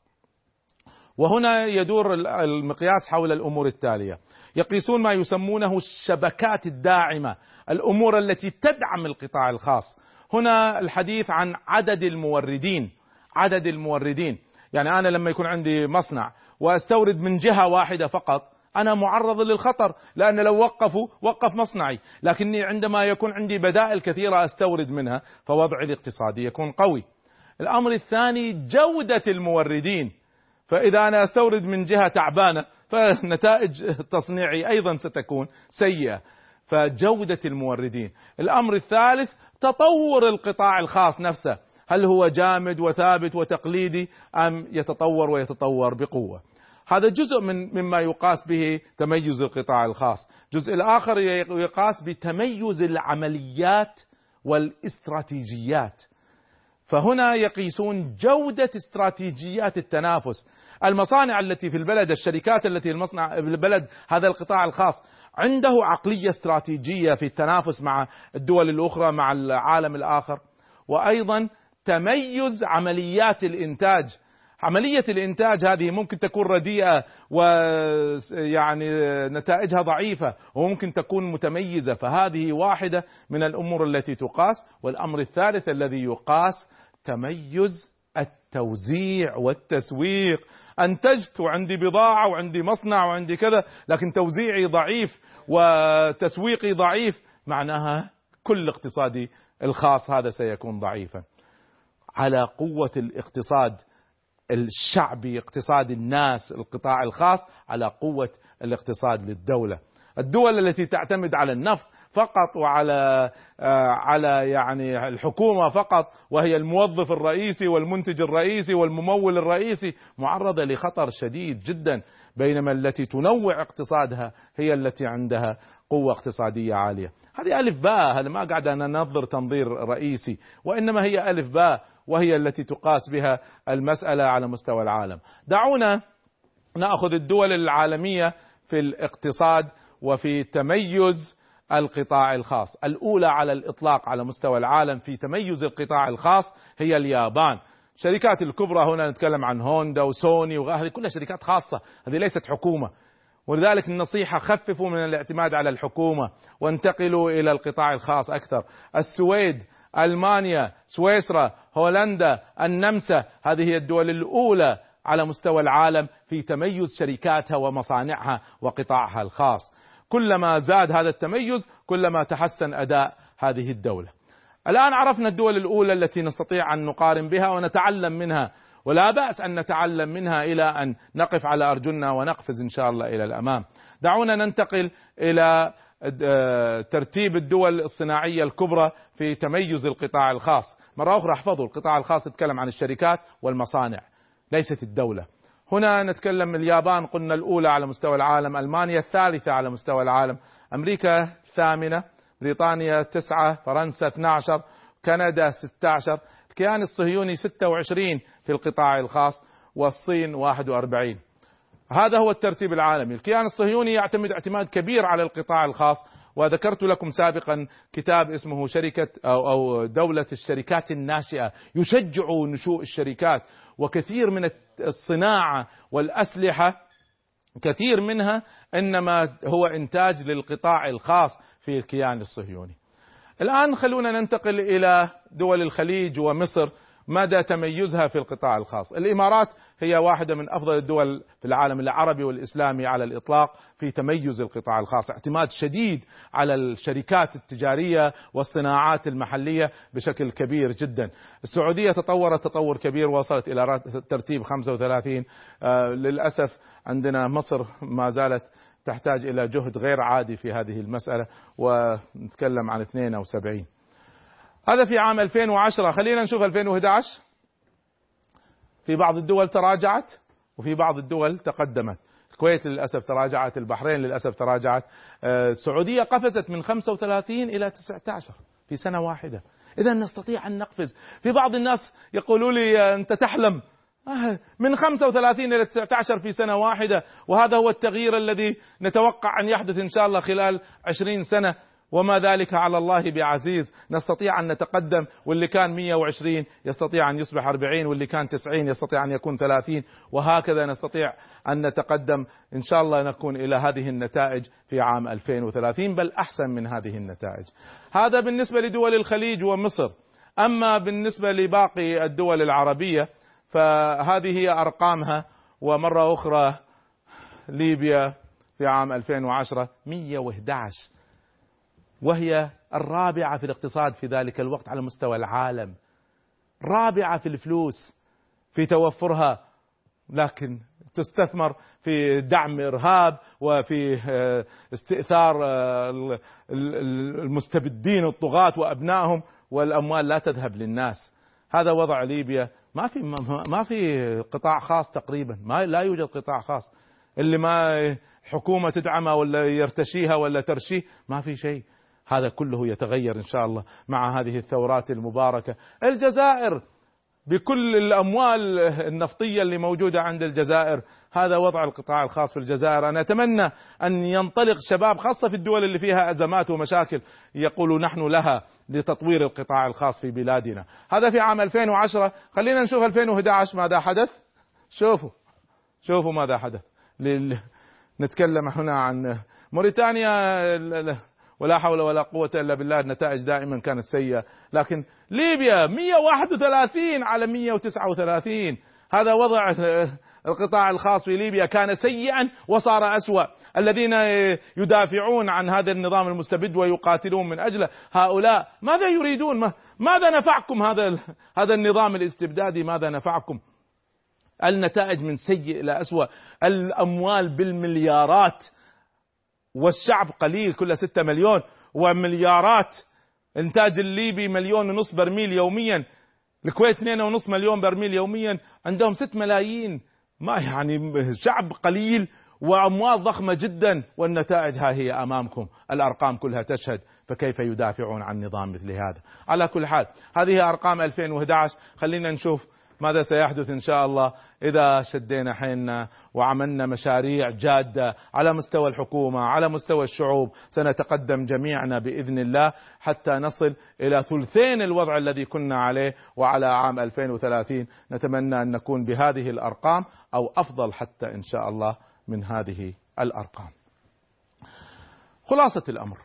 وهنا يدور المقياس حول الأمور التالية. يقيسون ما يسمونه الشبكات الداعمة الأمور التي تدعم القطاع الخاص. هنا الحديث عن عدد الموردين عدد الموردين. يعني أنا لما يكون عندي مصنع وأستورد من جهة واحدة فقط أنا معرض للخطر لأن لو وقفوا وقف مصنعي. لكني عندما يكون عندي بدائل كثيرة أستورد منها فوضعي الاقتصادي يكون قوي. الأمر الثاني جودة الموردين. فإذا أنا أستورد من جهة تعبانة فنتائج تصنيعي أيضا ستكون سيئة. فجودة الموردين. الأمر الثالث تطور القطاع الخاص نفسه. هل هو جامد وثابت وتقليدي أم يتطور ويتطور بقوة؟ هذا جزء من مما يقاس به تميز القطاع الخاص. الجزء الآخر يقاس بتميز العمليات والإستراتيجيات. فهنا يقيسون جودة استراتيجيات التنافس. المصانع التي في البلد الشركات التي المصنع في البلد هذا القطاع الخاص عنده عقلية استراتيجية في التنافس مع الدول الأخرى مع العالم الآخر. وأيضا تميز عمليات الإنتاج. عملية الإنتاج هذه ممكن تكون رديئة ويعني نتائجها ضعيفة وممكن تكون متميزة فهذه واحدة من الأمور التي تقاس. والأمر الثالث الذي يقاس تميز التوزيع والتسويق. أنتجت وعندي بضاعة وعندي مصنع وعندي كذا لكن توزيعي ضعيف وتسويقي ضعيف. معناها كل اقتصادي الخاص هذا سيكون ضعيفا. على قوة الاقتصاد الشعبي اقتصاد الناس القطاع الخاص على قوة الاقتصاد للدولة. الدول التي تعتمد على النفط فقط وعلى آه، على يعني الحكومة فقط وهي الموظف الرئيسي والمنتج الرئيسي والممول الرئيسي معرضة لخطر شديد جدا بينما التي تنوع اقتصادها هي التي عندها قوة اقتصادية عالية. هذه ألف باء هذا ما قاعد أنا ننظر تنظير رئيسي؟ وإنما هي ألف باء وهي التي تقاس بها المسألة على مستوى العالم. دعونا نأخذ الدول العالمية في الاقتصاد وفي تميز القطاع الخاص. الأولى على الإطلاق على مستوى العالم في تميز القطاع الخاص هي اليابان. الشركات الكبرى هنا نتكلم عن هوندا وسوني وهذه كلها شركات خاصة. هذه ليست حكومة. ولذلك النصيحة خففوا من الاعتماد على الحكومة وانتقلوا إلى القطاع الخاص أكثر. السويد ألمانيا سويسرا هولندا النمسا هذه هي الدول الأولى على مستوى العالم في تميز شركاتها ومصانعها وقطاعها الخاص. كلما زاد هذا التميز كلما تحسن أداء هذه الدولة. الآن عرفنا الدول الأولى التي نستطيع أن نقارن بها ونتعلم منها ولا بأس أن نتعلم منها إلى أن نقف على أرجلنا ونقفز إن شاء الله إلى الأمام. دعونا ننتقل إلى ترتيب الدول الصناعية الكبرى في تميز القطاع الخاص. مرة أخرى احفظوا القطاع الخاص يتكلم عن الشركات والمصانع ليست الدولة. هنا نتكلم اليابان قلنا الأولى على مستوى العالم ألمانيا الثالثة على مستوى العالم أمريكا ثامنة بريطانيا تسعة فرنسا 12 كندا 16 الكيان الصهيوني 26 في القطاع الخاص والصين 41 هذا هو الترتيب العالمي الكيان الصهيوني يعتمد اعتماد كبير على القطاع الخاص وذكرت لكم سابقا كتاب اسمه شركة أو, أو دولة الشركات الناشئة يشجع نشوء الشركات وكثير من الصناعة والأسلحة كثير منها إنما هو إنتاج للقطاع الخاص في الكيان الصهيوني. الآن خلونا ننتقل إلى دول الخليج ومصر مدى تميزها في القطاع الخاص؟ الإمارات هي واحدة من أفضل الدول في العالم العربي والإسلامي على الإطلاق في تميز القطاع الخاص اعتماد شديد على الشركات التجارية والصناعات المحلية بشكل كبير جدا. السعودية تطورت تطور كبير وصلت إلى ترتيب 35 آه للأسف عندنا مصر ما زالت تحتاج إلى جهد غير عادي في هذه المسألة ونتكلم عن 72 هذا في عام 2010 خلينا نشوف 2011 في بعض الدول تراجعت وفي بعض الدول تقدمت. الكويت للأسف تراجعت البحرين للأسف تراجعت. آه، السعودية قفزت من 35 إلى 19 في سنة واحدة. إذا نستطيع أن نقفز. في بعض الناس يقولوا لي أنت تحلم. آه، من 35 إلى 19 في سنة واحدة. وهذا هو التغيير الذي نتوقع أن يحدث إن شاء الله خلال 20 سنة. وما ذلك على الله بعزيز. نستطيع أن نتقدم واللي كان 120 يستطيع أن يصبح 40 واللي كان 90 يستطيع أن يكون 30 وهكذا نستطيع أن نتقدم. إن شاء الله نكون إلى هذه النتائج في عام 2030 بل أحسن من هذه النتائج. هذا بالنسبة لدول الخليج ومصر. أما بالنسبة لباقي الدول العربية فهذه هي أرقامها ومرة أخرى ليبيا في عام 2010 111 وهي الرابعة في الاقتصاد في ذلك الوقت على مستوى العالم. رابعة في الفلوس في توفرها لكن تستثمر في دعم إرهاب وفي آه، استئثار آه، المستبدين الطغاة وأبنائهم والأموال لا تذهب للناس. هذا وضع ليبيا ما في ما في قطاع خاص تقريبا. ما لا يوجد قطاع خاص. اللي ما حكومة تدعمه ولا يرتشيها ولا ترشيه ما في شيء. هذا كله يتغير إن شاء الله مع هذه الثورات المباركة. الجزائر بكل الأموال النفطية اللي موجودة عند الجزائر. هذا وضع القطاع الخاص في الجزائر. أنا أتمنى أن ينطلق شباب خاصة في الدول اللي فيها أزمات ومشاكل يقولوا نحن لها لتطوير القطاع الخاص في بلادنا. هذا في عام 2010 خلينا نشوف 2011 ماذا حدث. شوفوا شوفوا ماذا حدث. نتكلم هنا عن موريتانيا. ولا حول ولا قوة إلا بالله النتائج دائما كانت سيئة. لكن ليبيا 131 على 139 هذا وضع القطاع الخاص في ليبيا كان سيئا وصار أسوأ. الذين يدافعون عن هذا النظام المستبد ويقاتلون من أجله هؤلاء ماذا يريدون؟ ماذا نفعكم هذا هذا النظام الاستبدادي؟ ماذا نفعكم؟ النتائج من سيء إلى أسوأ. الأموال بالمليارات. والشعب قليل كله ستة مليون ومليارات إنتاج الليبي مليون ونص برميل يوميا. الكويت اثنين ونص مليون برميل يوميا. عندهم ست ملايين. ما يعني شعب قليل وأموال ضخمة جدا والنتائج ها هي أمامكم. الأرقام كلها تشهد فكيف يدافعون عن نظام مثل هذا. على كل حال هذه أرقام 2011 خلينا نشوف ماذا سيحدث إن شاء الله إذا شدينا حيلنا وعملنا مشاريع جادة على مستوى الحكومة على مستوى الشعوب. سنتقدم جميعنا بإذن الله حتى نصل إلى ثلثين الوضع الذي كنا عليه وعلى عام 2030 نتمنى أن نكون بهذه الأرقام أو أفضل حتى إن شاء الله من هذه الأرقام. خلاصة الأمر.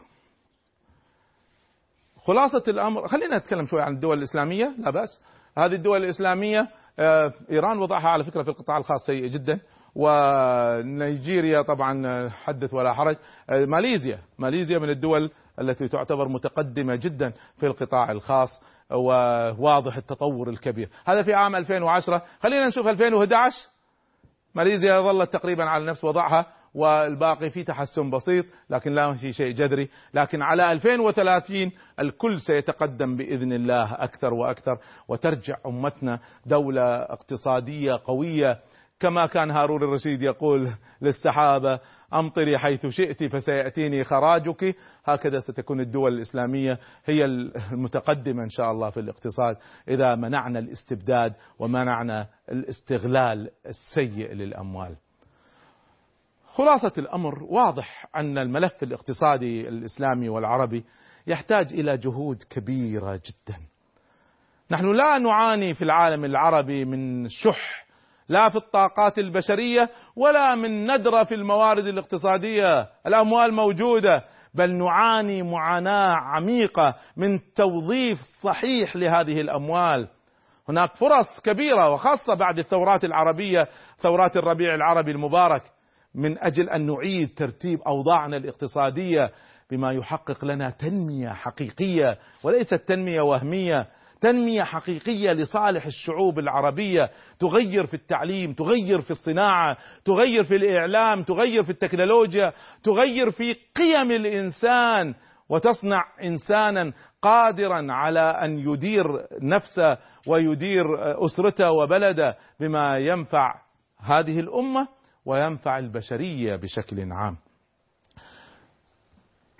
خلاصة الأمر خلينا نتكلم شوي عن الدول الإسلامية لا بأس. هذه الدول الإسلامية آه، إيران وضعها على فكرة في القطاع الخاص سيء جدا ونيجيريا طبعا حدث ولا حرج. آه، ماليزيا ماليزيا من الدول التي تعتبر متقدمة جدا في القطاع الخاص وواضح التطور الكبير. هذا في عام 2010 خلينا نشوف 2011 ماليزيا ظلت تقريبا على نفس وضعها. والباقي في تحسن بسيط لكن لا في شيء جذري. لكن على 2030 الكل سيتقدم بإذن الله أكثر وأكثر وترجع أمتنا دولة اقتصادية قوية. كما كان هارون الرشيد يقول للسحابة أمطري حيث شئت فسيأتيني خراجك. هكذا ستكون الدول الإسلامية هي المتقدمة إن شاء الله في الاقتصاد إذا منعنا الاستبداد ومنعنا الاستغلال السيء للأموال. خلاصة الأمر واضح أن الملف الاقتصادي الإسلامي والعربي يحتاج إلى جهود كبيرة جدا. نحن لا نعاني في العالم العربي من شح لا في الطاقات البشرية ولا من ندرة في الموارد الاقتصادية. الأموال موجودة بل نعاني معاناة عميقة من توظيف صحيح لهذه الأموال. هناك فرص كبيرة وخاصة بعد الثورات العربية ثورات الربيع العربي المبارك. من أجل أن نعيد ترتيب أوضاعنا الاقتصادية بما يحقق لنا تنمية حقيقية وليست تنمية وهمية تنمية حقيقية لصالح الشعوب العربية. تغير في التعليم تغير في الصناعة تغير في الإعلام تغير في التكنولوجيا تغير في قيم الإنسان. وتصنع إنسانا قادرا على أن يدير نفسه ويدير أسرته وبلده بما ينفع هذه الأمة. وينفع البشرية بشكل عام.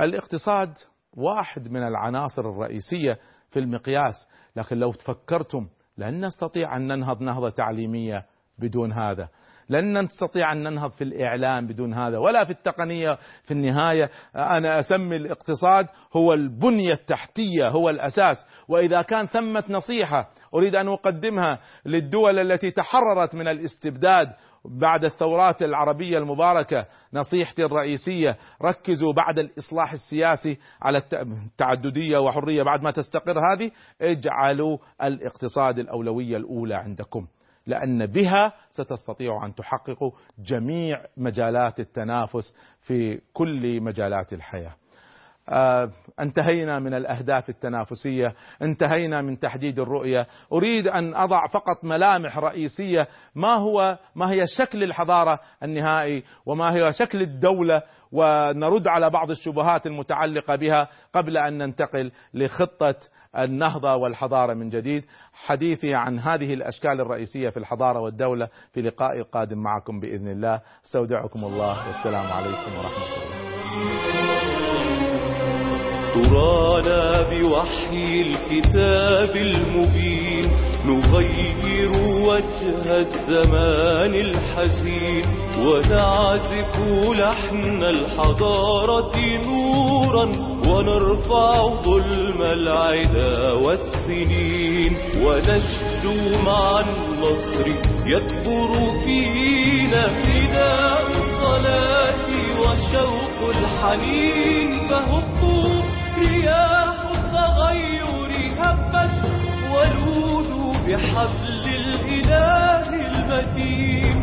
الاقتصاد واحد من العناصر الرئيسية في المقياس لكن لو تفكرتم لن نستطيع أن ننهض نهضة تعليمية بدون هذا. لن نستطيع أن ننهض في الإعلام بدون هذا ولا في التقنية. في النهاية أنا أسمي الاقتصاد هو البنية التحتية هو الأساس. وإذا كان ثمة نصيحة أريد أن أقدمها للدول التي تحررت من الاستبداد بعد الثورات العربية المباركة نصيحتي الرئيسية ركزوا بعد الإصلاح السياسي على التعددية وحرية بعد ما تستقر هذه اجعلوا الاقتصاد الأولوية الأولى عندكم لأن بها ستستطيعوا أن تحققوا جميع مجالات التنافس في كل مجالات الحياة. انتهينا من الأهداف التنافسية، انتهينا من تحديد الرؤية، أريد أن أضع فقط ملامح رئيسية ما هو ما هي شكل الحضارة النهائي وما هي شكل الدولة ونرد على بعض الشبهات المتعلقة بها قبل أن ننتقل لخطة النهضة والحضارة من جديد، حديثي عن هذه الأشكال الرئيسية في الحضارة والدولة في لقائي القادم معكم بإذن الله، أستودعكم الله والسلام عليكم ورحمة الله. ترانا بوحي الكتاب المبين نغير وجه الزمان الحزين ونعزف لحن الحضارة نورا ونرفع ظلم العدا والسنين ونشدو مع النصر يكبر فينا فداء الصلاة وشوق الحنين فهبوا رياح التغير هبت ولودوا بحبل الإله المتين.